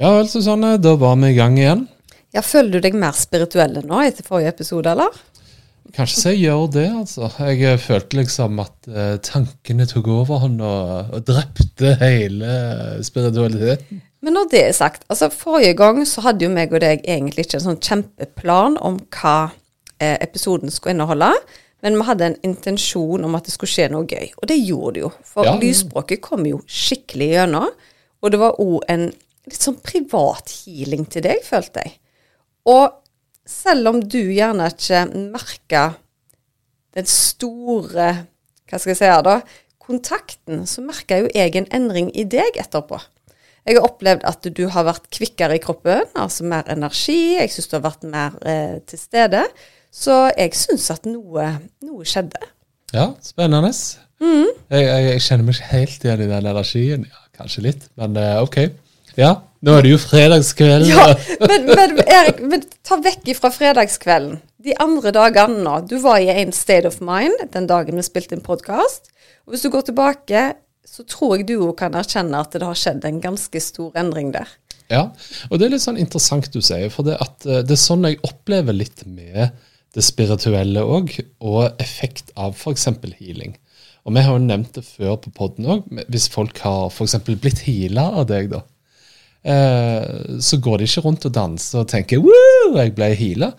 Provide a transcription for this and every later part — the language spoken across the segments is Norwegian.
Ja vel, Susanne. Da var vi i gang igjen. Ja, Føler du deg mer spirituell nå etter forrige episode, eller? Kanskje så jeg gjør det, altså. Jeg eh, følte liksom at eh, tankene tok overhånd og, og drepte hele spiritualiteten. Men når det er sagt, altså forrige gang så hadde jo meg og deg egentlig ikke en sånn kjempeplan om hva eh, episoden skulle inneholde. Men vi hadde en intensjon om at det skulle skje noe gøy. Og det gjorde det jo. For Ja. lysspråket kom jo skikkelig gjennom. Og det var òg en litt sånn privat healing til deg, følte jeg. Og selv om du gjerne ikke merker den store Hva skal jeg si her, da? Kontakten, så merka jo jeg en endring i deg etterpå. Jeg har opplevd at du har vært kvikkere i kroppen, altså mer energi. Jeg syns du har vært mer eh, til stede. Så jeg syns at noe, noe skjedde. Ja, spennende. Jeg, jeg, jeg kjenner meg ikke helt igjen i den energien. Ja, kanskje litt, men eh, ok. Ja, nå er det jo fredagskvelden. Ja, men, men Erik, men ta vekk ifra fredagskvelden. De andre dagene nå. Du var i en state of mind den dagen vi spilte en podkast. Og hvis du går tilbake, så tror jeg du òg kan erkjenne at det har skjedd en ganske stor endring der. Ja, og det er litt sånn interessant du sier, for det, at, eh, det er sånn jeg opplever litt med det spirituelle òg, og effekt av f.eks. healing. Og vi har jo nevnt det før på poden òg, hvis folk har f.eks. blitt heala av deg, da. Eh, så går de ikke rundt og danser og tenker 'woo, jeg ble heala'.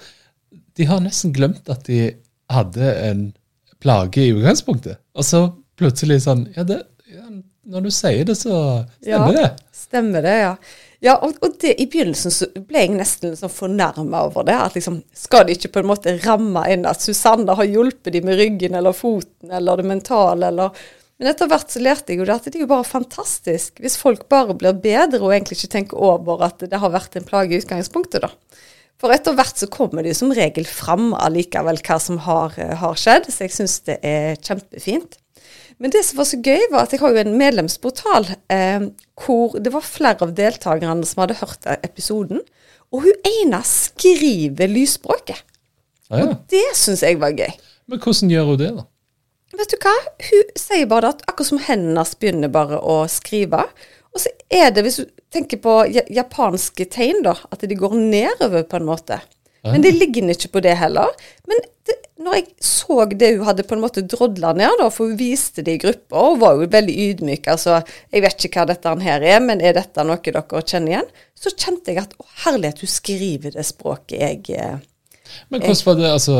De har nesten glemt at de hadde en plage i utgangspunktet. Og så plutselig sånn Ja, det, ja når du sier det, så stemmer det. Stemmer det, ja. Ja, og, og det, I begynnelsen så ble jeg nesten liksom fornærma over det. at liksom, Skal de ikke på en måte ramme inn at Susanne har hjulpet dem med ryggen eller foten eller det mentale? eller... Men etter hvert så lærte jeg jo det at det er jo bare fantastisk hvis folk bare blir bedre og egentlig ikke tenker over at det har vært en plage i utgangspunktet. da. For etter hvert så kommer det jo som regel fram allikevel hva som har, eh, har skjedd, så jeg syns det er kjempefint. Men det som var så gøy, var at jeg har jo en medlemsportal eh, hvor det var flere av deltakerne som hadde hørt episoden. Og hun ene skriver lysspråket. Ah, ja. Og det syns jeg var gøy. Men hvordan gjør hun det, da? Vet du hva? Hun sier bare at akkurat som hendene hennes begynner bare å skrive. Og så er det, hvis du tenker på japanske tegn, da, at de går nedover på en måte. Men det ligger ikke på det heller. Men det, når jeg så det hun hadde på en måte drodla ned, da, for hun viste det i grupper, og var jo veldig ydmyk, altså Jeg vet ikke hva dette her er, men er dette noe dere kjenner igjen? Så kjente jeg at å herlighet, hun skriver det språket jeg eh, Men hvordan var det, altså,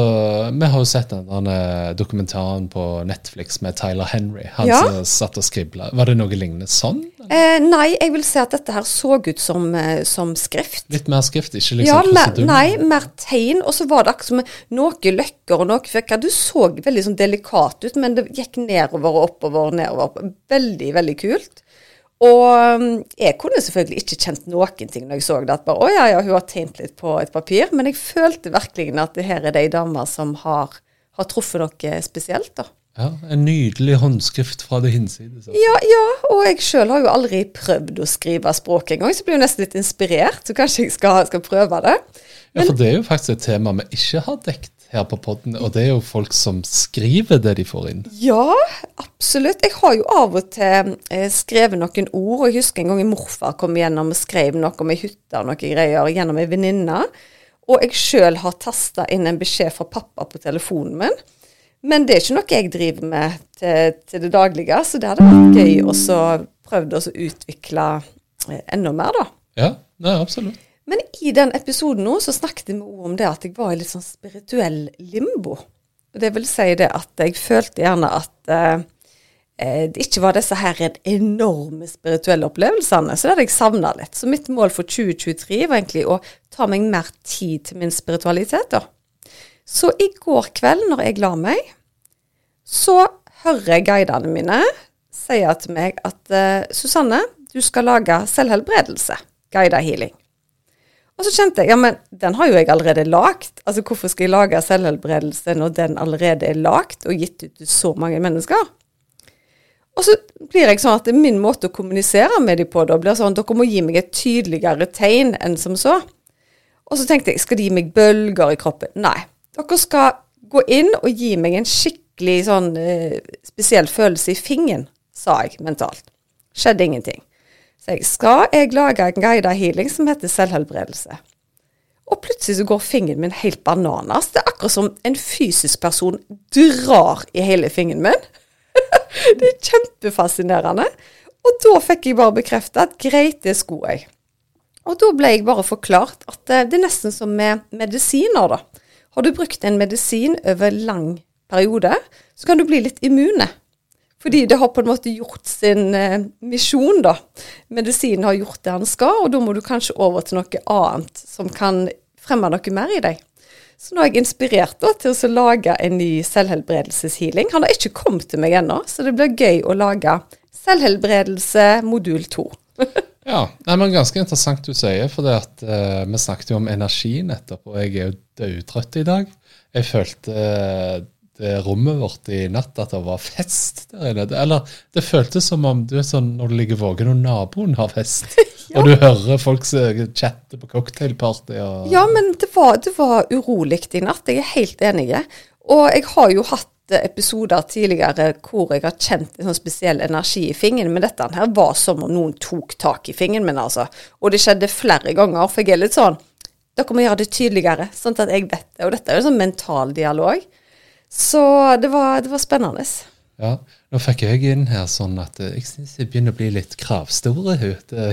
Vi har jo sett den derne dokumentaren på Netflix med Tyler Henry. Han Ja. som satt og skribla. Var det noe lignende sånn? eh, Nei, jeg vil si at dette her så ut som, eh, som skrift. Litt mer skrift, ikke liksom Ja, mer, nei, mer tegn. Og så var det akkurat som noe løkker og noe flekker. Du så veldig sånn delikat ut, men det gikk nedover og oppover og nedover. Veldig, veldig kult. Og um, jeg kunne selvfølgelig ikke kjent noen ting når jeg så det. At bare, å ja, ja, hun har tegnet litt på et papir. Men jeg følte virkelig at det her er det ei dame som har, har truffet noe spesielt, da. Ja, En nydelig håndskrift fra det hinsides. altså. Ja, ja, og jeg sjøl har jo aldri prøvd å skrive språk engang, så jeg blir jo nesten litt inspirert. Så kanskje jeg skal, skal prøve det. Ja, For det er jo faktisk et tema vi ikke har dekt her på podden, og det er jo folk som skriver det de får inn. Ja, absolutt. Jeg har jo av og til eh, skrevet noen ord. og Jeg husker en gang en morfar kom gjennom og skrev noe om ei hytte og noen greier gjennom ei venninne. Og jeg sjøl har tasta inn en beskjed fra pappa på telefonen min. Men det er ikke noe jeg driver med til, til det daglige, så det hadde vært gøy å så prøvd å utvikle eh, enda mer, da. Ja, nei, absolutt. Men i den episoden nå så snakket vi om det at jeg var i litt sånn spirituell limbo. Det vil si det at jeg følte gjerne at eh, eh, det ikke var disse her enorme spirituelle opplevelsene. Så det hadde jeg savna litt. Så mitt mål for 2023 var egentlig å ta meg mer tid til min spiritualitet. da. Så i går kveld når jeg la meg, så hører jeg guidene mine si til meg at eh, Susanne, du skal lage selvhelbredelse, guida healing. Og så kjente jeg ja, men den har jo jeg allerede lagd. Altså hvorfor skal jeg lage selvhelbredelse når den allerede er lagd og gitt ut til så mange mennesker? Og så blir jeg sånn at det er min måte å kommunisere med dem på da blir sånn dere må gi meg et tydeligere tegn enn som så. Og så tenkte jeg skal de gi meg bølger i kroppen? Nei. Dere skal gå inn og gi meg en skikkelig sånn eh, spesiell følelse i fingeren, sa jeg mentalt. Skjedde ingenting. Så jeg skal jeg lage en guida healing som heter selvhelbredelse. Og plutselig så går fingeren min helt bananas. Det er akkurat som en fysisk person drar i hele fingeren min. det er kjempefascinerende. Og da fikk jeg bare bekrefta at greit, det skulle jeg. Og da ble jeg bare forklart at det er nesten som med medisiner, da. Har du brukt en medisin over lang periode, så kan du bli litt immune. Fordi det har på en måte gjort sin eh, misjon, da. Medisinen har gjort det han skal, og da må du kanskje over til noe annet som kan fremme noe mer i deg. Så nå er jeg inspirert da, til å lage en ny selvhelbredelseshealing. Han har ikke kommet til meg ennå, så det blir gøy å lage selvhelbredelse modul 2. ja, nei, men ganske interessant du sier, for det at eh, vi snakket jo om energi nettopp, og jeg er jo dødtrøtt i dag. Jeg følte det rommet vårt i natt at det var fest der inne. Eller det føltes som om du er sånn når du ligger våken og naboen har fest. ja. Og du hører folk chatte på cocktailparty. Og... Ja, men det var, det var urolig i natt. Jeg er helt enig. Og jeg har jo hatt episoder tidligere hvor jeg har kjent en sånn spesiell energi i fingeren, men dette her var som om noen tok tak i fingeren min, altså. Og det skjedde flere ganger, for jeg er litt sånn Dere må gjøre det tydeligere, sånn at jeg vet det. Og dette er jo en sånn mental dialog. Så det var, det var spennende. Ja, Nå fikk jeg inn her sånn at eh, jeg syns jeg begynner å bli litt kravstore.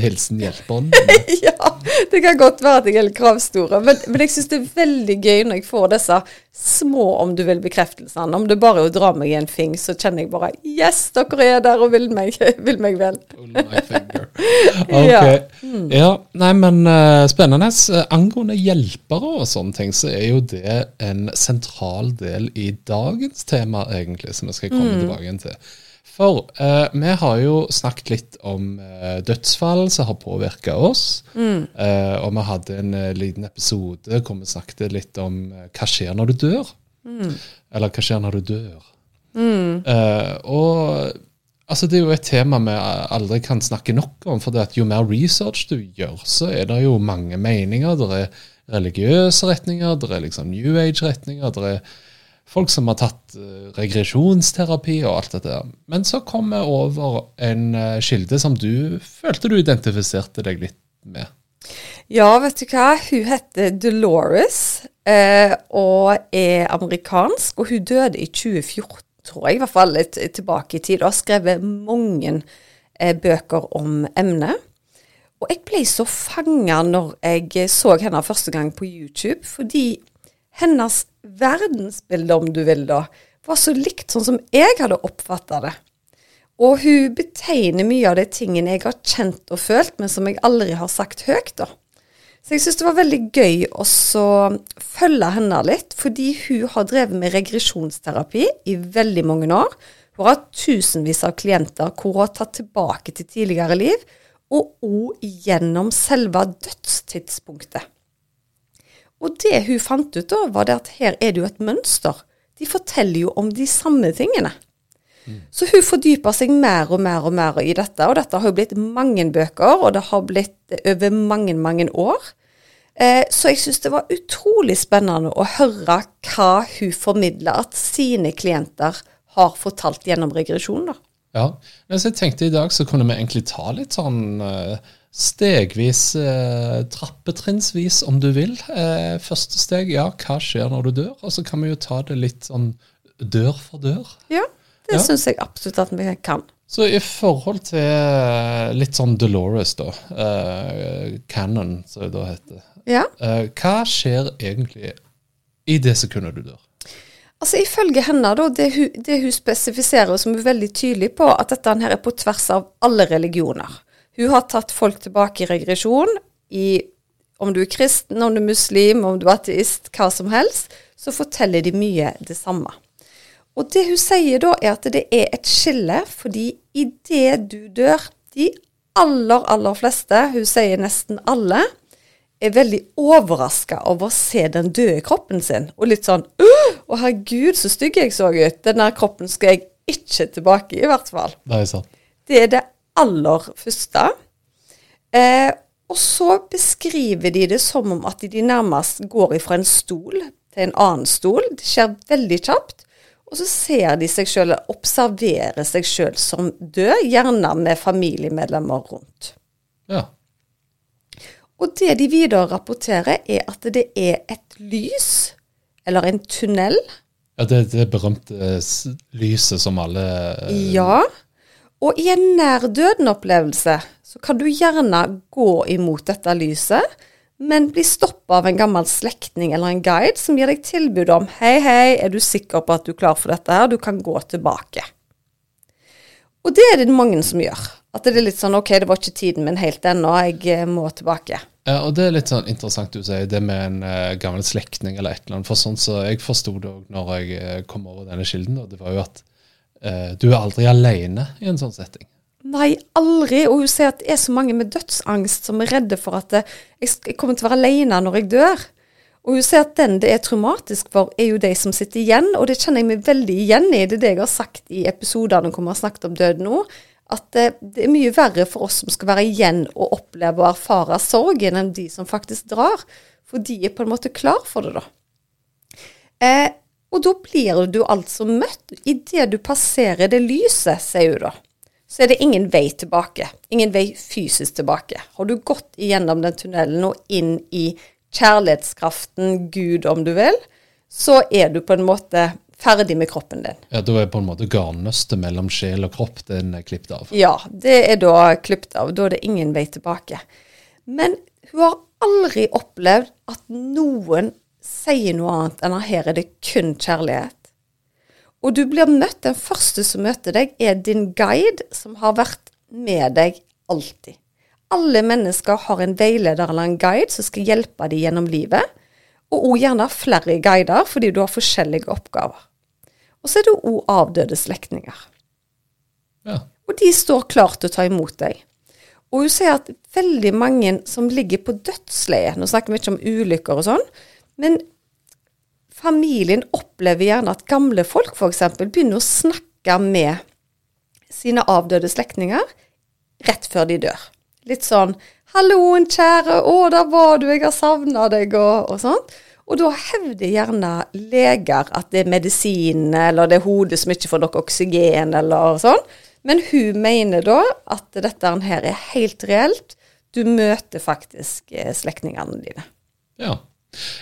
Hilsen hjelperen. ja, det kan godt være at jeg er litt kravstore, men, men jeg syns det er veldig gøy når jeg får disse små, om du vil, bekreftelsene. Om det bare er å dra meg i en fing, så kjenner jeg bare Yes, dere er der og vil meg, vil meg vel. ok. Ja. Mm. ja. Nei, men uh, spennende. Angående hjelpere og sånne ting, så er jo det en sentral del i dagens tema, egentlig, som vi skal komme mm. tilbake til. For eh, vi har jo snakket litt om eh, dødsfall som har påvirka oss. Mm. Eh, og vi hadde en eh, liten episode hvor vi snakket litt om eh, hva skjer når du dør. Mm. Eller hva skjer når du dør. Mm. Eh, og altså, det er jo et tema vi aldri kan snakke nok om. For jo mer research du gjør, så er det jo mange meninger. Det er religiøse retninger, det er liksom New Age-retninger. det er folk som har tatt uh, regresjonsterapi og alt dette. Men så kom vi over en uh, kilde som du følte du identifiserte deg litt med. Ja, vet du hva. Hun heter Dolores eh, og er amerikansk. Og hun døde i 2014, tror jeg, i hvert fall litt tilbake i tid. Og har skrevet mange eh, bøker om emnet. Og jeg ble så fanga når jeg så henne første gang på YouTube, fordi hennes verdensbilde, om du vil, da, var så likt sånn som jeg hadde oppfatta det. Og hun betegner mye av de tingene jeg har kjent og følt, men som jeg aldri har sagt høyt, da. Så jeg syns det var veldig gøy å følge henne litt, fordi hun har drevet med regresjonsterapi i veldig mange år. Hun har hatt tusenvis av klienter hvor hun har tatt tilbake til tidligere liv, og òg gjennom selve dødstidspunktet. Og det hun fant ut da, var det at her er det jo et mønster. De forteller jo om de samme tingene. Mm. Så hun fordyper seg mer og mer og mer i dette, og dette har jo blitt mange bøker, og det har blitt over mange, mange år. Eh, så jeg syns det var utrolig spennende å høre hva hun formidler at sine klienter har fortalt gjennom regresjon. da. Ja, men så jeg tenkte i dag så kunne vi egentlig ta litt sånn uh Stegvis, eh, trappetrinnsvis, om du vil. Eh, første steg, ja, hva skjer når du dør? Og så kan vi jo ta det litt sånn dør for dør. Ja, det ja. syns jeg absolutt at vi kan. Så i forhold til eh, litt sånn Dolores, da, eh, Cannon, som det da heter, ja. eh, hva skjer egentlig i det sekundet du dør? Altså Ifølge henne, da, det hun, det hun spesifiserer som er veldig tydelig på, at dette her er på tvers av alle religioner. Hun har tatt folk tilbake i regresjon i om du er kristen, om du er muslim, om du er ateist, hva som helst, så forteller de mye det samme. Og det hun sier da, er at det er et skille, fordi idet du dør De aller, aller fleste, hun sier nesten alle, er veldig overraska over å se den døde kroppen sin. Og litt sånn Å, herregud, så stygg jeg så ut. Den der kroppen skal jeg ikke tilbake i, i hvert fall. Det er sant. Det er det aller første. Eh, og så beskriver de det som om at de nærmest går ifra en stol til en annen stol. Det skjer veldig kjapt. Og så ser de seg sjøl, observerer seg sjøl som død, gjerne med familiemedlemmer rundt. Ja. Og det de videre rapporterer, er at det er et lys, eller en tunnel. ja det, det berømte s- lyset som alle eh, Ja. Og i en nær døden-opplevelse så kan du gjerne gå imot dette lyset, men bli stoppa av en gammel slektning eller en guide som gir deg tilbud om Hei, hei, er du sikker på at du er klar for dette her? Du kan gå tilbake. Og det er det mange som gjør. At det er litt sånn OK, det var ikke tiden min helt ennå, jeg eh, må tilbake. Ja, og det er litt sånn interessant du sier det med en uh, gammel slektning eller et eller annet. For sånn så jeg forsto det òg når jeg eh, kom over denne kilden, og det var jo at du er aldri alene i en sånn setting. Nei, aldri. Og hun sier at det er så mange med dødsangst som er redde for at eh, jeg, kommer til å være alene når jeg dør. Og hun sier at den det er traumatisk for, er jo de som sitter igjen, og det kjenner jeg meg veldig igjen i. Det er det jeg har sagt i episodene hvor vi har snakket om død nå. At eh, det er mye verre for oss som skal være igjen og oppleve og erfare sorgen, enn de som faktisk drar. For de er på en måte klar for det, da. Eh, og da blir du altså møtt idet du passerer det lyset, sier hun da. Så er det ingen vei tilbake. Ingen vei fysisk tilbake. Har du gått igjennom den tunnelen og inn i kjærlighetskraften, Gud om du vil, så er du på en måte ferdig med kroppen din. Ja, Da er på en måte garnnøstet mellom sjel og kropp den er klippet av. Ja, det er da klippet av. Da er det ingen vei tilbake. Men hun har aldri opplevd at noen sier noe annet enn at her er det kun kjærlighet. Og du blir møtt, den første som møter deg, er din guide, som har vært med deg alltid. Alle mennesker har en veileder eller en guide som skal hjelpe dem gjennom livet. Og òg gjerne flere guider, fordi du har forskjellige oppgaver. Og så er det òg avdøde slektninger. Ja. Og de står klar til å ta imot deg. Og hun sier at veldig mange som ligger på dødsleiet Nå snakker vi ikke om ulykker og sånn, men familien opplever gjerne at gamle folk f.eks. begynner å snakke med sine avdøde slektninger rett før de dør. Litt sånn 'Halloen, kjære. Å, der var du. Jeg har savna deg.' Og, og sånn. Og da hevder gjerne leger at det er medisinene eller det er hodet som ikke får nok oksygen, eller sånn. Men hun mener da at dette her er helt reelt. Du møter faktisk eh, slektningene dine. Ja.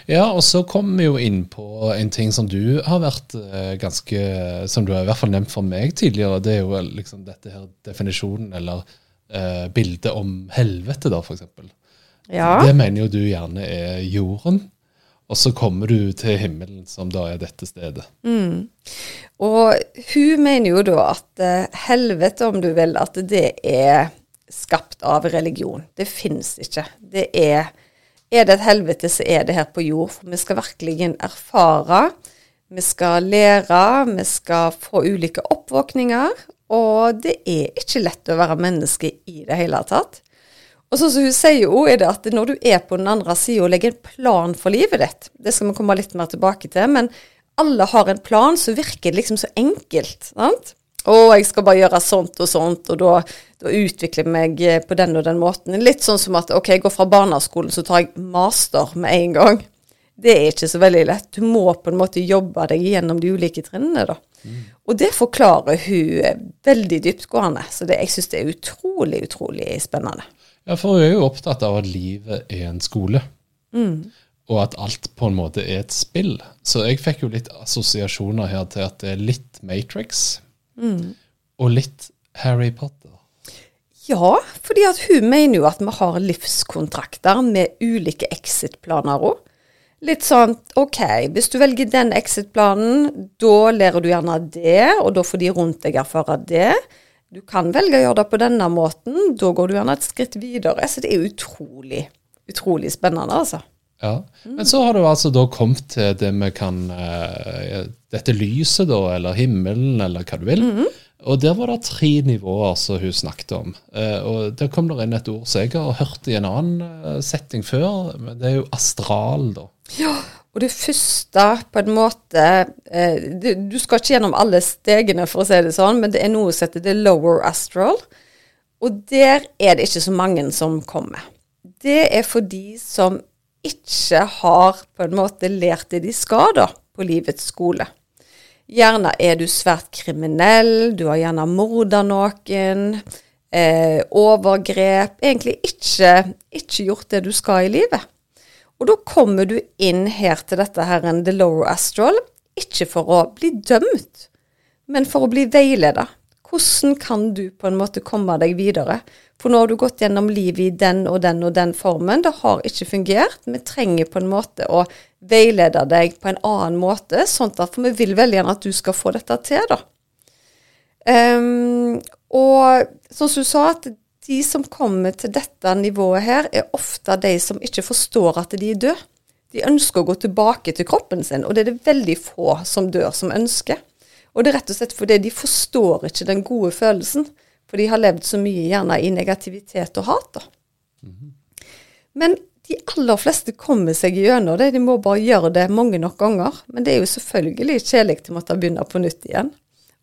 Ja, og så kommer vi jo inn på en ting som du har vært eh, ganske Som du har i hvert fall nevnt for meg tidligere. Det er jo liksom dette her definisjonen, eller eh, bildet om helvete, da, f.eks. Ja. Det mener jo du gjerne er jorden. Og så kommer du til himmelen, som da er dette stedet. Og hun mener jo da at eh, helvete, om du vil, at det er skapt av religion. Det fins ikke. Det er Er det et helvete, så er det her på jord. For vi skal virkelig erfare. Vi skal lære, vi skal få ulike oppvåkninger. Og det er ikke lett å være menneske i det hele tatt. Og sånn som hun sier jo, er det at når du er på den andre sida og legger en plan for livet ditt, det skal vi komme litt mer tilbake til, men alle har en plan, så virker liksom så enkelt. sant? Å, jeg skal bare gjøre sånt og sånt, og da, da utvikler jeg meg eh, på den og den måten. Litt sånn som at ok, jeg går fra barneskolen, så tar jeg master med en gang. Det er ikke så veldig lett. Du må på en måte jobbe deg gjennom de ulike trinnene, da. Og det forklarer hun eh, veldig dyptgående. Så det, jeg syns det er utrolig, utrolig spennende. Ja, for hun er jo opptatt av at livet er en skole. Og at alt på en måte er et spill. Så jeg fikk jo litt assosiasjoner her til at det er litt Matrix. Og litt Harry Potter. Ja, fordi at hun mener jo at vi har livskontrakter med ulike exit-planer òg. Litt sånn OK, hvis du velger den exit-planen, da lærer du gjerne det, og da får de rundt deg erfare det. Du kan velge å gjøre det på denne måten, da går du gjerne et skritt videre. Så det er utrolig, utrolig spennende, altså. Ja. Men så har du altså da kommet til det vi kan eh, Dette lyset, da, eller himmelen, eller hva du vil. Og der var det tre nivåer som hun snakket om. Eh, og Der kom det inn et ord som jeg har hørt i en annen eh, setting før, men det er jo astral, da. Ja, og det første på en måte eh, du, du, skal ikke gjennom alle stegene, for å si det sånn, men det er noe som heter the lower astral. Og der er det ikke så mange som kommer. Det er for de som ikke har på en måte lært det de skal da, på livets skole. Gjerne er du svært kriminell, du har gjerne morda noen, eh, overgrep Egentlig ikke, ikke, gjort det du skal i livet. Og da kommer du inn her til dette her en the lower astral, ikke for å bli dømt, men for å bli veileda. Hvordan kan du på en måte komme deg videre? For nå har du gått gjennom livet i den og den og den formen. Det har ikke fungert. Vi trenger på en måte å veilede deg på en annen måte, sånn at, for vi vil veldig gjerne at du skal få dette til, da. Um, og som du sa, at de som kommer til dette nivået her, er ofte de som ikke forstår at de er døde. De ønsker å gå tilbake til kroppen sin, og det er det veldig få som dør, som ønsker. Og det er rett og slett fordi de forstår ikke den gode følelsen. For de har levd så mye gjerne i negativitet og hat. da. Mm -hmm. Men de aller fleste kommer seg gjennom det. De må bare gjøre det mange nok ganger. Men det er jo selvfølgelig kjedelig å måtte begynne på nytt igjen.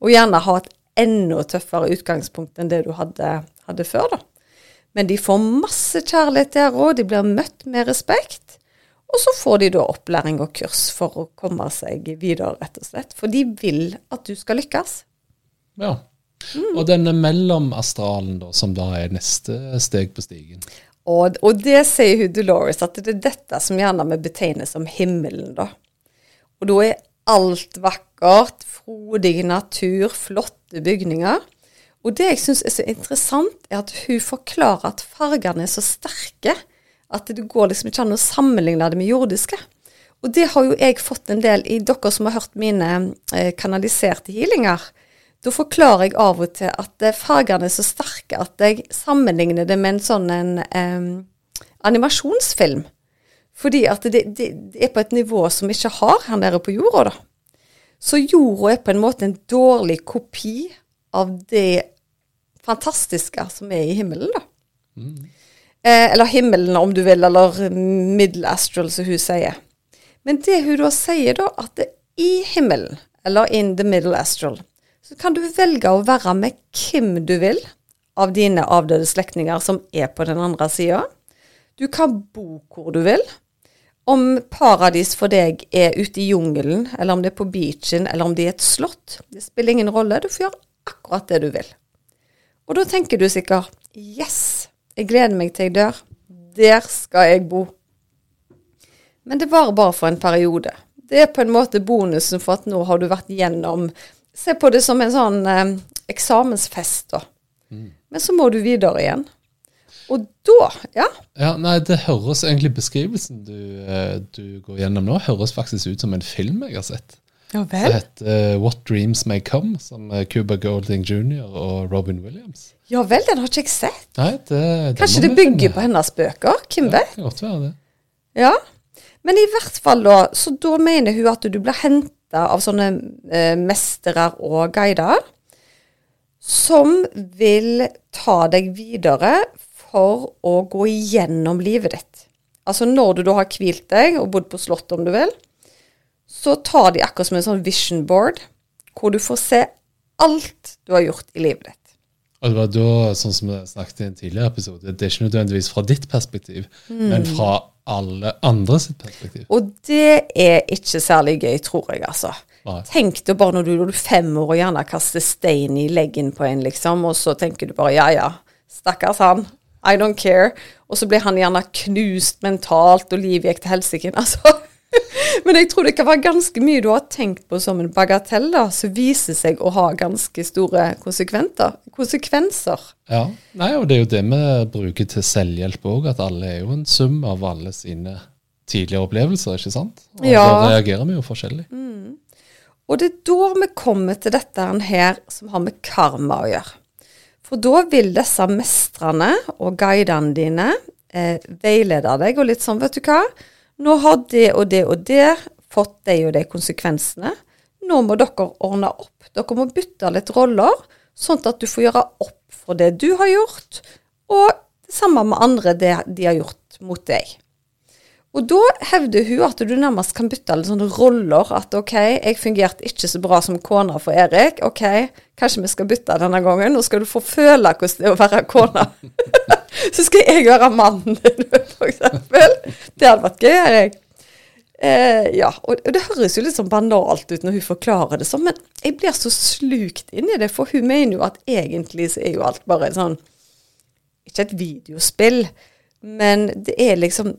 Og gjerne ha et enda tøffere utgangspunkt enn det du hadde, hadde før, da. Men de får masse kjærlighet der òg. De blir møtt med respekt. Og så får de da opplæring og kurs for å komme seg videre, rett og slett. For de vil at du skal lykkes. Ja. Mm. Og denne mellomastralen, da, som da er neste steg på stigen? Og, og det sier hun Dolores, at det er dette som gjerne vi betegner som himmelen, da. Og da er alt vakkert, frodig natur, flotte bygninger. Og det jeg syns er så interessant, er at hun forklarer at fargene er så sterke at det går liksom ikke an å sammenligne det med jordiske. Og det har jo jeg fått en del i dere som har hørt mine eh, kanaliserte healinger. Da forklarer jeg av og til at eh, fargene er så sterke at jeg sammenligner det med en sånn en, eh, animasjonsfilm. Fordi at det, det, det, er på et nivå som vi ikke har her nede på jorda, da. Så jorda er på en måte en dårlig kopi av det fantastiske som er i himmelen, da. Mm. Eh, eller himmelen, om du vil, eller middle astral, som hun sier. Men det hun da sier, da, at det, i himmelen, eller in the middle astral, så kan du velge å være med hvem du vil av dine avdøde slektninger som er på den andre sida. Du kan bo hvor du vil. Om paradis for deg er ute i jungelen, eller om det er på beachen, eller om det er et slott, det spiller ingen rolle. Du får gjøre akkurat det du vil. Og da tenker du sikkert Yes! Jeg gleder meg til jeg dør. Der skal jeg bo. Men det var bare for en periode. Det er på en måte bonusen for at nå har du vært gjennom Se på det som en sånn eh, eksamensfest, da. Mm. Men så må du videre igjen. Og da, ja. ja nei, det høres egentlig beskrivelsen du, eh, du går gjennom nå, høres faktisk ut som en film jeg har sett. Ja vel? Det heter uh, What Dreams May Come, som Cuba Golding jr. og Robin Williams. Ja vel, den har ikke jeg sett. Nei, det, Kanskje det bygger på hennes bøker? Hvem ja, vet? Godt være det. Ja, men i hvert fall da, så da mener hun at du blir henta av sånne eh, mestere og guider som vil ta deg videre for å gå igjennom livet ditt. Altså når du da har hvilt deg og bodd på slottet, om du vil, så tar de akkurat som en sånn vision board, hvor du får se alt du har gjort i livet ditt. Og det var da, sånn som vi snakket i en tidligere episode, det er ikke nødvendigvis fra ditt perspektiv, mm. men fra alle andre sitt perspektiv. Og det er ikke særlig gøy, tror jeg, altså. Nei. Tenk deg bare når du, er fem år og gjerne kaster stein i leggen på en, liksom, og så tenker du bare ja ja, stakkars han, I don't care. Og så blir han gjerne knust mentalt, og livet gikk til helsike. Altså, men jeg tror det kan være ganske mye du har tenkt på som en bagatell, da, som viser seg å ha ganske store konsekvenser. Ja, Nei, og det er jo det vi bruker til selvhjelp òg, at alle er jo en sum av alle sine tidligere opplevelser, ikke sant? Og ja. da reagerer vi jo forskjellig. Mm. Og det er da vi kommer til dette her som har med karma å gjøre. For da vil disse mestrene og guidene dine eh, veilede deg, og litt sånn, vet du hva nå har det og det og det fått de og de konsekvensene. Nå må dere ordne opp. Dere må bytte litt roller, sånn at du får gjøre opp for det du har gjort, og det samme med andre det de har gjort mot deg. Og da hevder hun at du nærmest kan bytte litt sånne roller. At OK, jeg fungerte ikke så bra som kona for Erik. OK, kanskje vi skal bytte denne gangen. Nå skal du få føle hvordan det er å være kona. så skal jeg være mannen din, f.eks. Det hadde vært gøy, jeg. Eh, ja, og det høres jo litt sånn banalt ut når hun forklarer det sånn, men jeg blir så slukt inn i det, for hun mener jo at egentlig så er jo alt bare en sånn Ikke et videospill, men det er liksom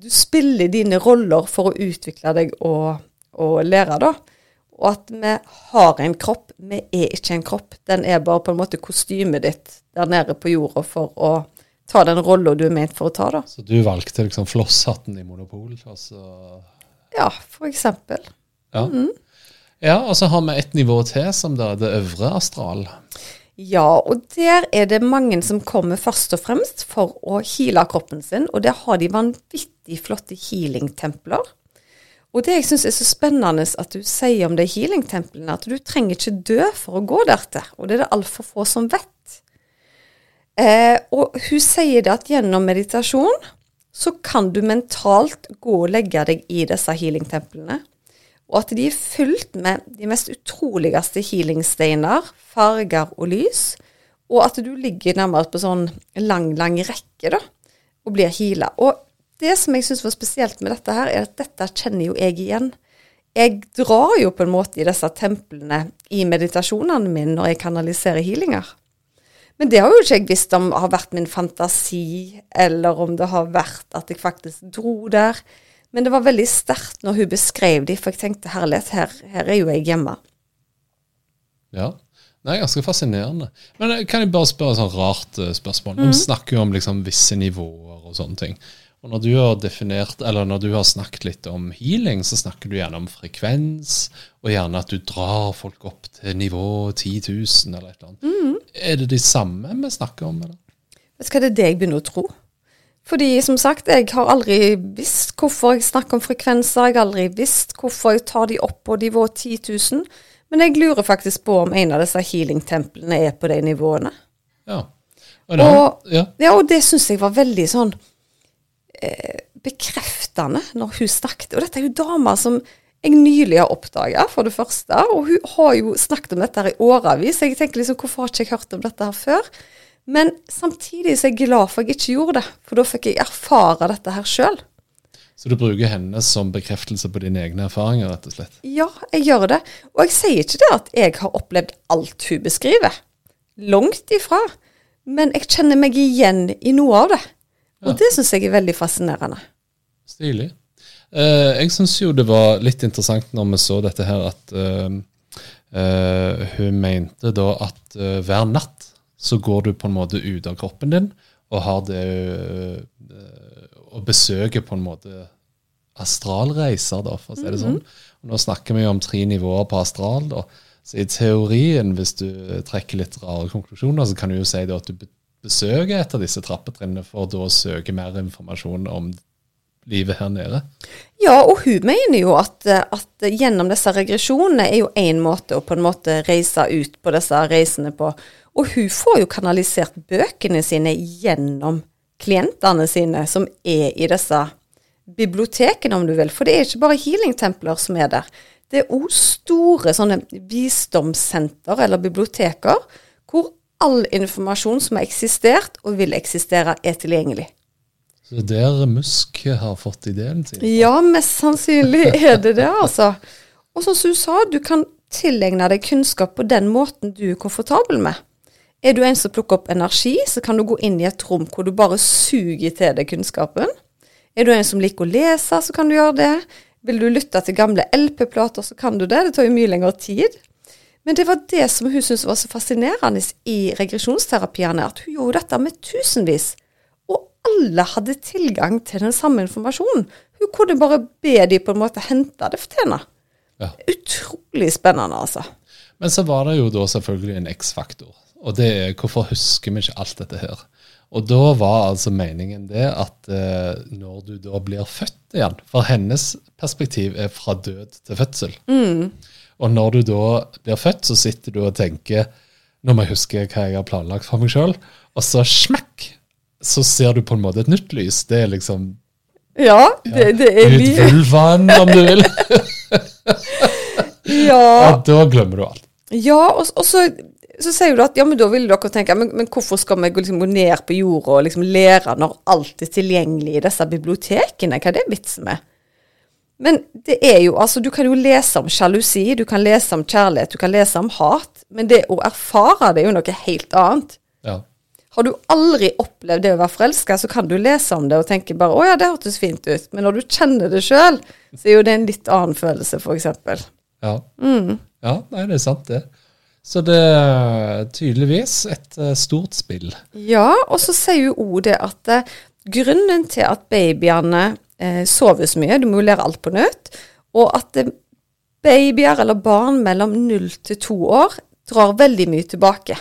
Du spiller dine roller for å utvikle deg og, og lære, da. Og at vi har en kropp. Vi er ikke en kropp. Den er bare på en måte kostymet ditt der nede på jorda for å ta den rolla du er ment for å ta, da. Så du valgte liksom flosshatten i Monopol? Altså ja, for eksempel. Ja. Mm. ja, og så har vi et nivå til, som da det øvre astral. Ja, og der er det mange som kommer først og fremst for å heale kroppen sin, og der har de vanvittig flotte healingtempler. Og det jeg syns er så spennende at du sier om de healingtemplene, at du trenger ikke dø for å gå der til. og det er det altfor få som vet. Eh, og hun sier det at gjennom meditasjon så kan du mentalt gå og legge deg i disse healingtemplene. Og at de er fylt med de mest utroligste healingsteiner, farger og lys. Og at du ligger nærmere på sånn lang, lang rekke da, og blir heala. Og det som jeg syns var spesielt med dette her, er at dette kjenner jo jeg igjen. Jeg drar jo på en måte i disse templene i meditasjonene mine når jeg kanaliserer healinger. Men det har jo ikke jeg visst om har vært min fantasi, eller om det har vært at jeg faktisk dro der. Men det var veldig sterkt når hun beskrev de, for jeg tenkte herlighet, her, her er jo jeg hjemme. Ja. Det er ganske fascinerende. Men eh, kan jeg bare spørre et sånt rart uh, spørsmål? Mm. Vi snakker jo om liksom visse nivåer og sånne ting. Og når du har definert, eller når du har snakket litt om healing, så snakker du gjerne om frekvens, og gjerne at du drar folk opp til nivå 10 000 eller et eller annet. Mm. Er det de samme vi snakker om? eller? Vet du hva, det er det jeg begynner å tro. Fordi som sagt, jeg har aldri visst hvorfor jeg snakker om frekvenser. Jeg har aldri visst hvorfor jeg tar de opp på nivå 10 000. Men jeg lurer faktisk på om en av disse healing-templene er på de nivåene. Ja. Og, og, ja. ja, og det syns jeg var veldig sånn eh, bekreftende når hun snakket. Og dette er jo damer som jeg nylig har oppdaga, for det første. Og hun har jo snakket om dette her i årevis. Jeg tenker liksom, hvorfor har ikke jeg hørt om dette her før? Men samtidig så er jeg glad for at jeg ikke gjorde det, for da fikk jeg erfare dette her sjøl. Så du bruker henne som bekreftelse på dine egne erfaringer, rett og slett? Ja, jeg gjør det. Og jeg sier ikke det at jeg har opplevd alt hun beskriver. Langt ifra. Men jeg kjenner meg igjen i noe av det. Og det syns jeg er veldig fascinerende. Stilig. Uh, jeg syns jo det var litt interessant når vi så dette her, at uh, uh, hun mente da at hver natt så går du på en måte ut av kroppen din og har det Og besøker på en måte astralreiser, da, for å si det sånn. Mhm. Og nå snakker vi jo om tre nivåer på astral. da. Så i teorien, hvis du trekker litt rare konklusjoner, så kan du jo si at du besøke et av disse trappetrinnene for da å søke mer informasjon om livet her nede? Ja, og hun mener jo at, at gjennom disse regresjonene er jo én måte å på en måte reise ut på disse reisene på. Og hun får jo kanalisert bøkene sine gjennom klientene sine som er i disse bibliotekene, om du vil. For det er ikke bare healingtempler som er der. Det er òg store sånne visdomssenter eller biblioteker hvor all informasjon som har eksistert og vil eksistere, er tilgjengelig. Så det er der Musk har fått ideen sin? Ja, mest sannsynlig er det det, altså. Og som du sa, du kan tilegne deg kunnskap på den måten du er komfortabel med. Er du en som plukker opp energi, så kan du gå inn i et rom hvor du bare suger til deg kunnskapen. Er du en som liker å lese, så kan du gjøre det. Vil du lytte til gamle LP-plater, så kan du det. Det tar jo mye lengre tid. Men det var det som hun syntes var så fascinerende i regresjonsterapiene, at hun gjorde dette med tusenvis. Og alle hadde tilgang til den samme informasjonen. Hun kunne bare be de på en måte hente det til henne. Ja. Utrolig spennende, altså. Men så var det jo da selvfølgelig en X-faktor. Og det er hvorfor husker vi ikke alt dette her? Og da var altså meningen det at eh, når du da blir født igjen For hennes perspektiv er fra død til fødsel. Mm. Og når du da blir født, så sitter du og tenker Nå må jeg huske hva jeg har planlagt for meg sjøl. Og så smekk, så ser du på en måte et nytt lys. Det er liksom Ja, det, det er litt mye. vulvaen, om du vil. Ja, Og da glemmer du alt. ja og, og så, så sier du at ja, men da vil dere tenke men, men hvorfor skal vi liksom, gå ned på jorda og liksom lære når alt er tilgjengelig i disse bibliotekene? Hva er det vitsen med? Men det er jo, altså du kan jo lese om sjalusi, du kan lese om kjærlighet, du kan lese om hat, men det å erfare det er jo noe helt annet. Ja. Har du aldri opplevd det å være forelska, så kan du lese om det og tenke bare 'Å ja, det hørtes fint ut', men når du kjenner det sjøl, så er jo det en litt annen følelse, f.eks. Ja. ja, nei, det er sant, det. Så det er tydeligvis et eh, stort spill. Ja, og så sier jo òg det at eh, grunnen til at babyene eh, sover så mye, du må jo lære alt på nytt, og at eh, babyer eller barn mellom null til to år drar veldig mye tilbake.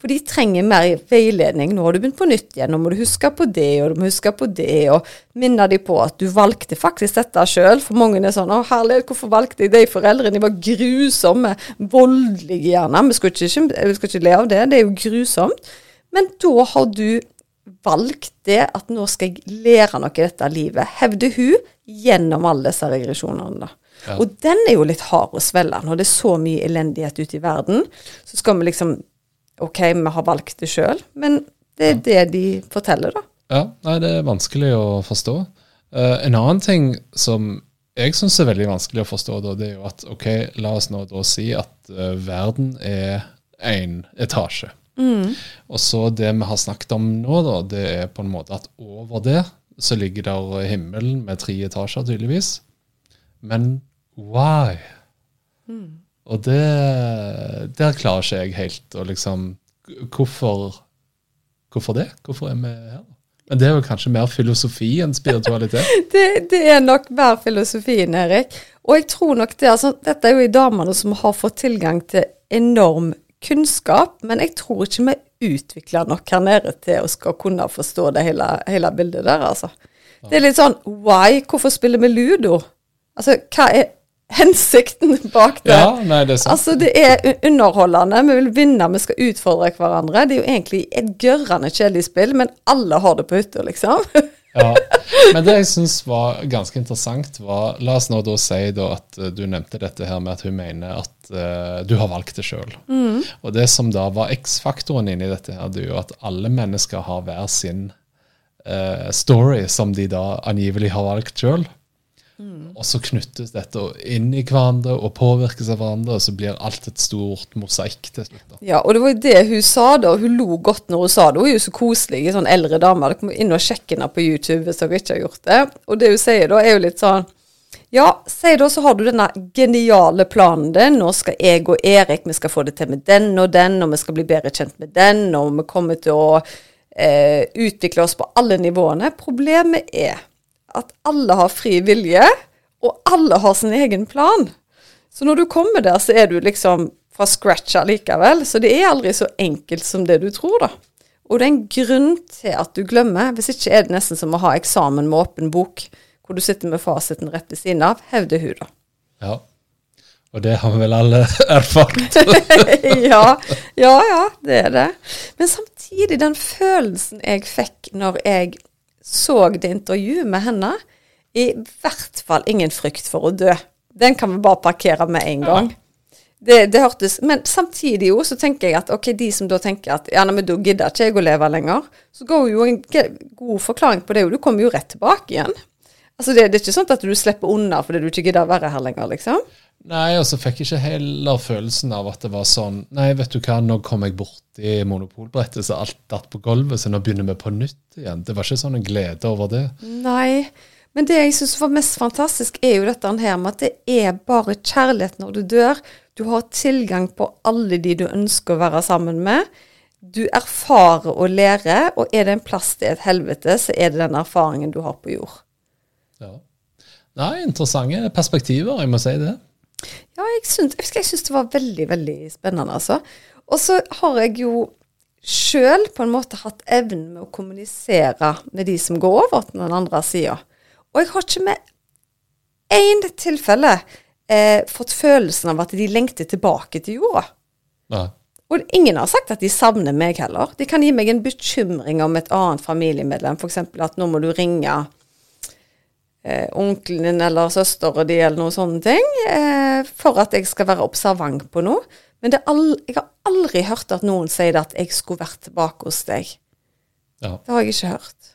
For de trenger mer veiledning. Nå har du begynt på nytt igjen, nå må du huske på det, og du må huske på det, og minne de på at du valgte faktisk dette sjøl. For mange er sånn 'Å, herlighet, hvorfor valgte jeg de foreldrene? De var grusomme, voldelige gjerne.' Vi skal ikke, vi skal ikke le av det, det er jo grusomt. Men da har du valgt det at nå skal jeg lære noe i dette livet, hevder hun, gjennom alle disse regresjonene. da. Ja. Og den er jo litt hard å svelge når det er så mye elendighet ute i verden. Så skal vi liksom OK, vi har valgt det sjøl, men det er det de forteller, da. Ja, nei, det er vanskelig å forstå. Uh, en annen ting som jeg syns er veldig vanskelig å forstå, da, det er jo at ok, la oss nå da si at uh, verden er én etasje. Og så det vi har snakket om nå, da, det er på en måte at over det så ligger der himmelen med tre etasjer, tydeligvis. Men why? Og det Der klarer ikke jeg helt å liksom Hvorfor Hvorfor det? Hvorfor er vi her? Men det er jo kanskje mer filosofi enn spiritualitet. Det, det er nok mer filosofien, Erik. Og jeg tror nok det, altså, Dette er jo i damene som har fått tilgang til enorm kunnskap, men jeg tror ikke vi utvikler nok her nede til å skal kunne forstå det hele, hele bildet der, altså. Det er litt sånn why? Hvorfor spiller vi ludo? Altså, hva er hensikten bak det? Ja, nei, det er sant. Altså, det er underholdende. Vi vil vinne, vi skal utfordre hverandre. Det er jo egentlig et gørrende kjedelig spill, men alle har det på hytta, liksom. Ja. Men det jeg syns var ganske interessant, var La oss nå da si da at eh, du nevnte dette her med at hun mener at uh, du har valgt det sjøl. Og det som da var X-faktoren inni dette, her, det er jo at alle mennesker har hver sin uh, story som de da angivelig har valgt sjøl. Og så knyttes dette inn i hverandre og påvirkes av hverandre, og så blir alt et stort mosaikk til slutt. da. Ja, og det var jo det hun sa da. Hun lo godt når hun sa det. Hun er jo så koselig, en sånn eldre dame. Dere må inn og sjekke henne på YouTube hvis dere ikke har gjort det. Og det hun sier da, er jo litt sånn Ja, si da, så har du denne geniale planen din. Nå skal jeg og Erik, vi skal få det til med den og den, og vi skal bli bedre kjent med den, og vi kommer til å eh, utvikle oss på alle nivåene. Problemet er at alle har fri vilje, og alle har sin egen plan. Så når du kommer der, så er du liksom fra scratch allikevel. Så det er aldri så enkelt som det du tror, da. Og det er en grunn til at du glemmer. Hvis ikke er det nesten som å ha eksamen med åpen bok, hvor du sitter med fasiten rett ved siden av, hevder hun, da. Ja. Og det har vi vel alle erfart. ja, ja, ja, det er det. Men samtidig, den følelsen jeg fikk når jeg så det intervjuet med henne, i hvert fall ingen frykt for å dø. Den kan vi bare parkere med en gang. Det, det hørtes Men samtidig jo, så tenker jeg at ok, de som da tenker at ja, men da gidder ikke jeg å leve lenger, så går jo en god forklaring på det, og du kommer jo rett tilbake igjen. Altså det, det er ikke sånn at du slipper unna fordi du ikke gidder å være her lenger, liksom. Nei, og så fikk jeg ikke heller følelsen av at det var sånn Nei, vet du hva, nå kom jeg borti monopolbrettet, så alt datt på gulvet, så nå begynner vi på nytt igjen. Det var ikke sånn en glede over det. Nei. Men det jeg syns var mest fantastisk, er jo dette her med at det er bare kjærlighet når du dør. Du har tilgang på alle de du ønsker å være sammen med. Du erfarer og lærer, og er det en plass til et helvete, så er det den erfaringen du har på jord. Ja. Nei, interessante perspektiver, jeg må si det. Ja, jeg syns, jeg jeg syns det var veldig, veldig spennende, altså. Og så har jeg jo sjøl på en måte hatt evnen med å kommunisere med de som går over til den andre sida. Og jeg har ikke med én tilfelle eh, fått følelsen av at de lengter tilbake til jorda. Nei. Og ingen har sagt at de savner meg heller. De kan gi meg en bekymring om et annet familiemedlem, f.eks. at nå må du ringe eh, onkelen din eller søsteren din eller noen sånne ting, eh, for at jeg skal være observant på noe. Men all, jeg har aldri hørt at noen sier at jeg skulle vært tilbake hos deg. Ja. Det har jeg ikke hørt.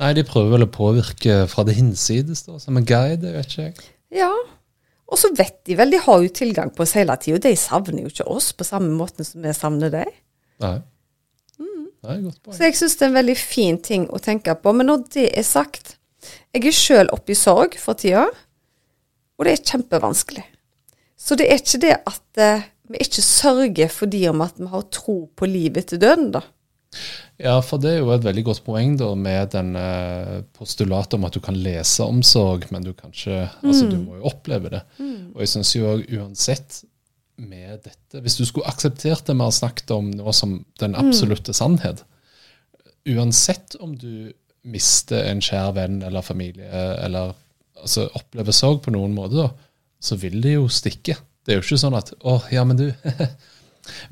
Nei, de prøver vel å påvirke fra det hinsides, da, som en guide, vet ikke jeg. Ja. Og så vet de vel, de har jo tilgang på oss hele tida. De savner jo ikke oss på samme måten som vi savner deg. Nei. Nei, godt poeng. Så jeg syns det er en veldig fin ting å tenke på. Men når det er sagt, jeg er sjøl oppe i sorg for tida, og det er kjempevanskelig. Så det er ikke det at eh, vi ikke sørger fordi om at vi har tro på livet etter døden, da. Ja, for det er jo et veldig godt poeng da, med den eh, postulatet om at du kan lese om sorg, men du kan ikke Altså, du må jo oppleve det. Og jeg syns jo uansett med dette Hvis du skulle akseptert det vi har snakket om nå som den absolutte sannhet Uansett om du mister en kjær venn eller familie, eller altså, opplever sorg på noen måte, da, så vil det jo stikke. Det er jo ikke sånn at 'Å, ja, men du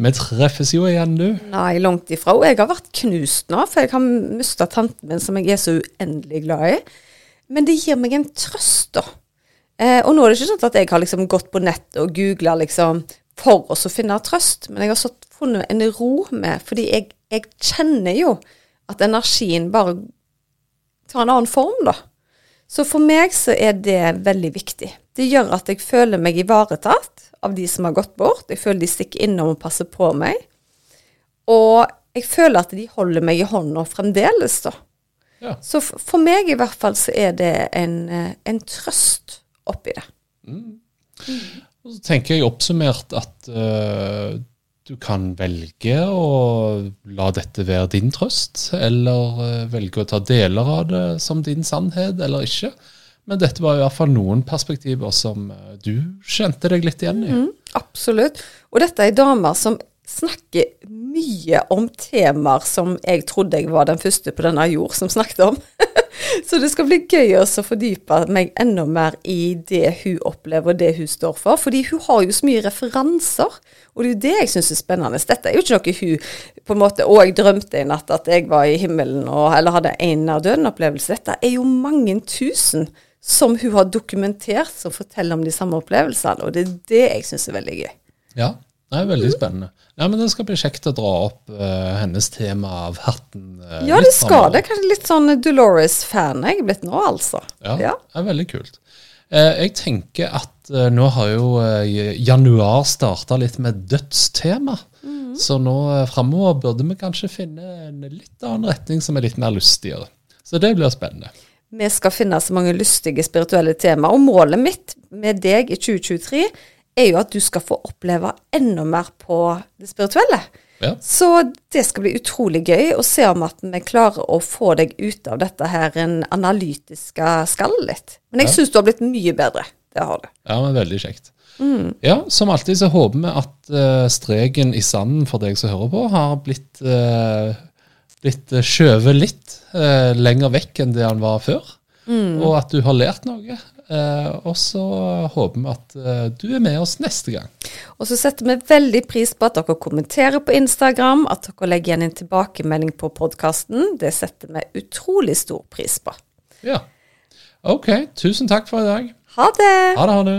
Vi treffes jo igjen, du'. Nei, langt ifra. Og jeg har vært knust nå, for jeg har mista tanten min, som jeg er så uendelig glad i. Men det gir meg en trøst, da. Eh, og nå er det ikke sånn at jeg har liksom gått på nettet og googla liksom, for oss å finne trøst, men jeg har funnet en ro med, fordi jeg, jeg kjenner jo at energien bare tar en annen form, da. Så for meg så er det veldig viktig. Det gjør at jeg føler meg ivaretatt av de som har gått bort. Jeg føler de stikker innom og passer på meg. Og jeg føler at de holder meg i hånda fremdeles, da. Ja. Så for meg i hvert fall så er det en, eh, en trøst oppi det. Og så tenker jeg oppsummert at eh, du kan velge å la dette være din trøst, eller eh, velge å ta deler av det som din sannhet, eller ikke. Men dette var i hvert fall noen perspektiver som eh, du kjente deg litt igjen i. Mm, absolutt. Og dette er damer som snakker mye om temaer som jeg trodde jeg var den første på denne jord som snakket om. Så det skal bli gøy å fordype meg enda mer i det hun opplever og det hun står for. Fordi hun har jo så mye referanser, og det er jo det jeg syns er spennende. Dette er jo ikke noe hun på en måte Og jeg drømte en natt at jeg var i himmelen og, eller hadde en nær døden-opplevelse. Dette er jo mange tusen som hun har dokumentert som forteller om de samme opplevelsene, og det er det jeg syns er veldig gøy. Ja, det er veldig spennende. Ja, men Det skal bli kjekt å dra opp uh, hennes tema av hatten. Uh, Ja, det skal det. Kanskje litt sånn Dolores-fan jeg er blitt nå, altså. Ja, Ja. det er veldig kult. Uh, jeg tenker at nå har jo januar starta litt med dødstema. Mhm. Så nå uh, framover burde vi kanskje finne en litt annen retning som er litt mer lystigere. Så det blir spennende. Vi skal finne så mange lystige spirituelle temaer. Og målet mitt med deg i 2023 er jo at du skal få oppleve enda mer på det spirituelle. Ja. Så det skal bli utrolig gøy å se om at vi klarer å få deg ut av dette her en analytiske skallet litt. Men jeg Ja. syns du har blitt mye bedre. Det har du. Ja, men veldig kjekt. Mm. Ja, Som alltid så håper vi at uh, streken i sanden for deg som hører på, har blitt, uh, blitt skjøvet litt uh, lenger vekk enn det han var før. Mm. Og at du har lært noe. Eh, og så håper vi at eh, du er med oss neste gang. Og så setter vi veldig pris på at dere kommenterer på Instagram, at dere legger igjen en tilbakemelding på podkasten. Det setter vi utrolig stor pris på. Ja. Ok, tusen takk for i dag. Ha det! Ha det, ha det.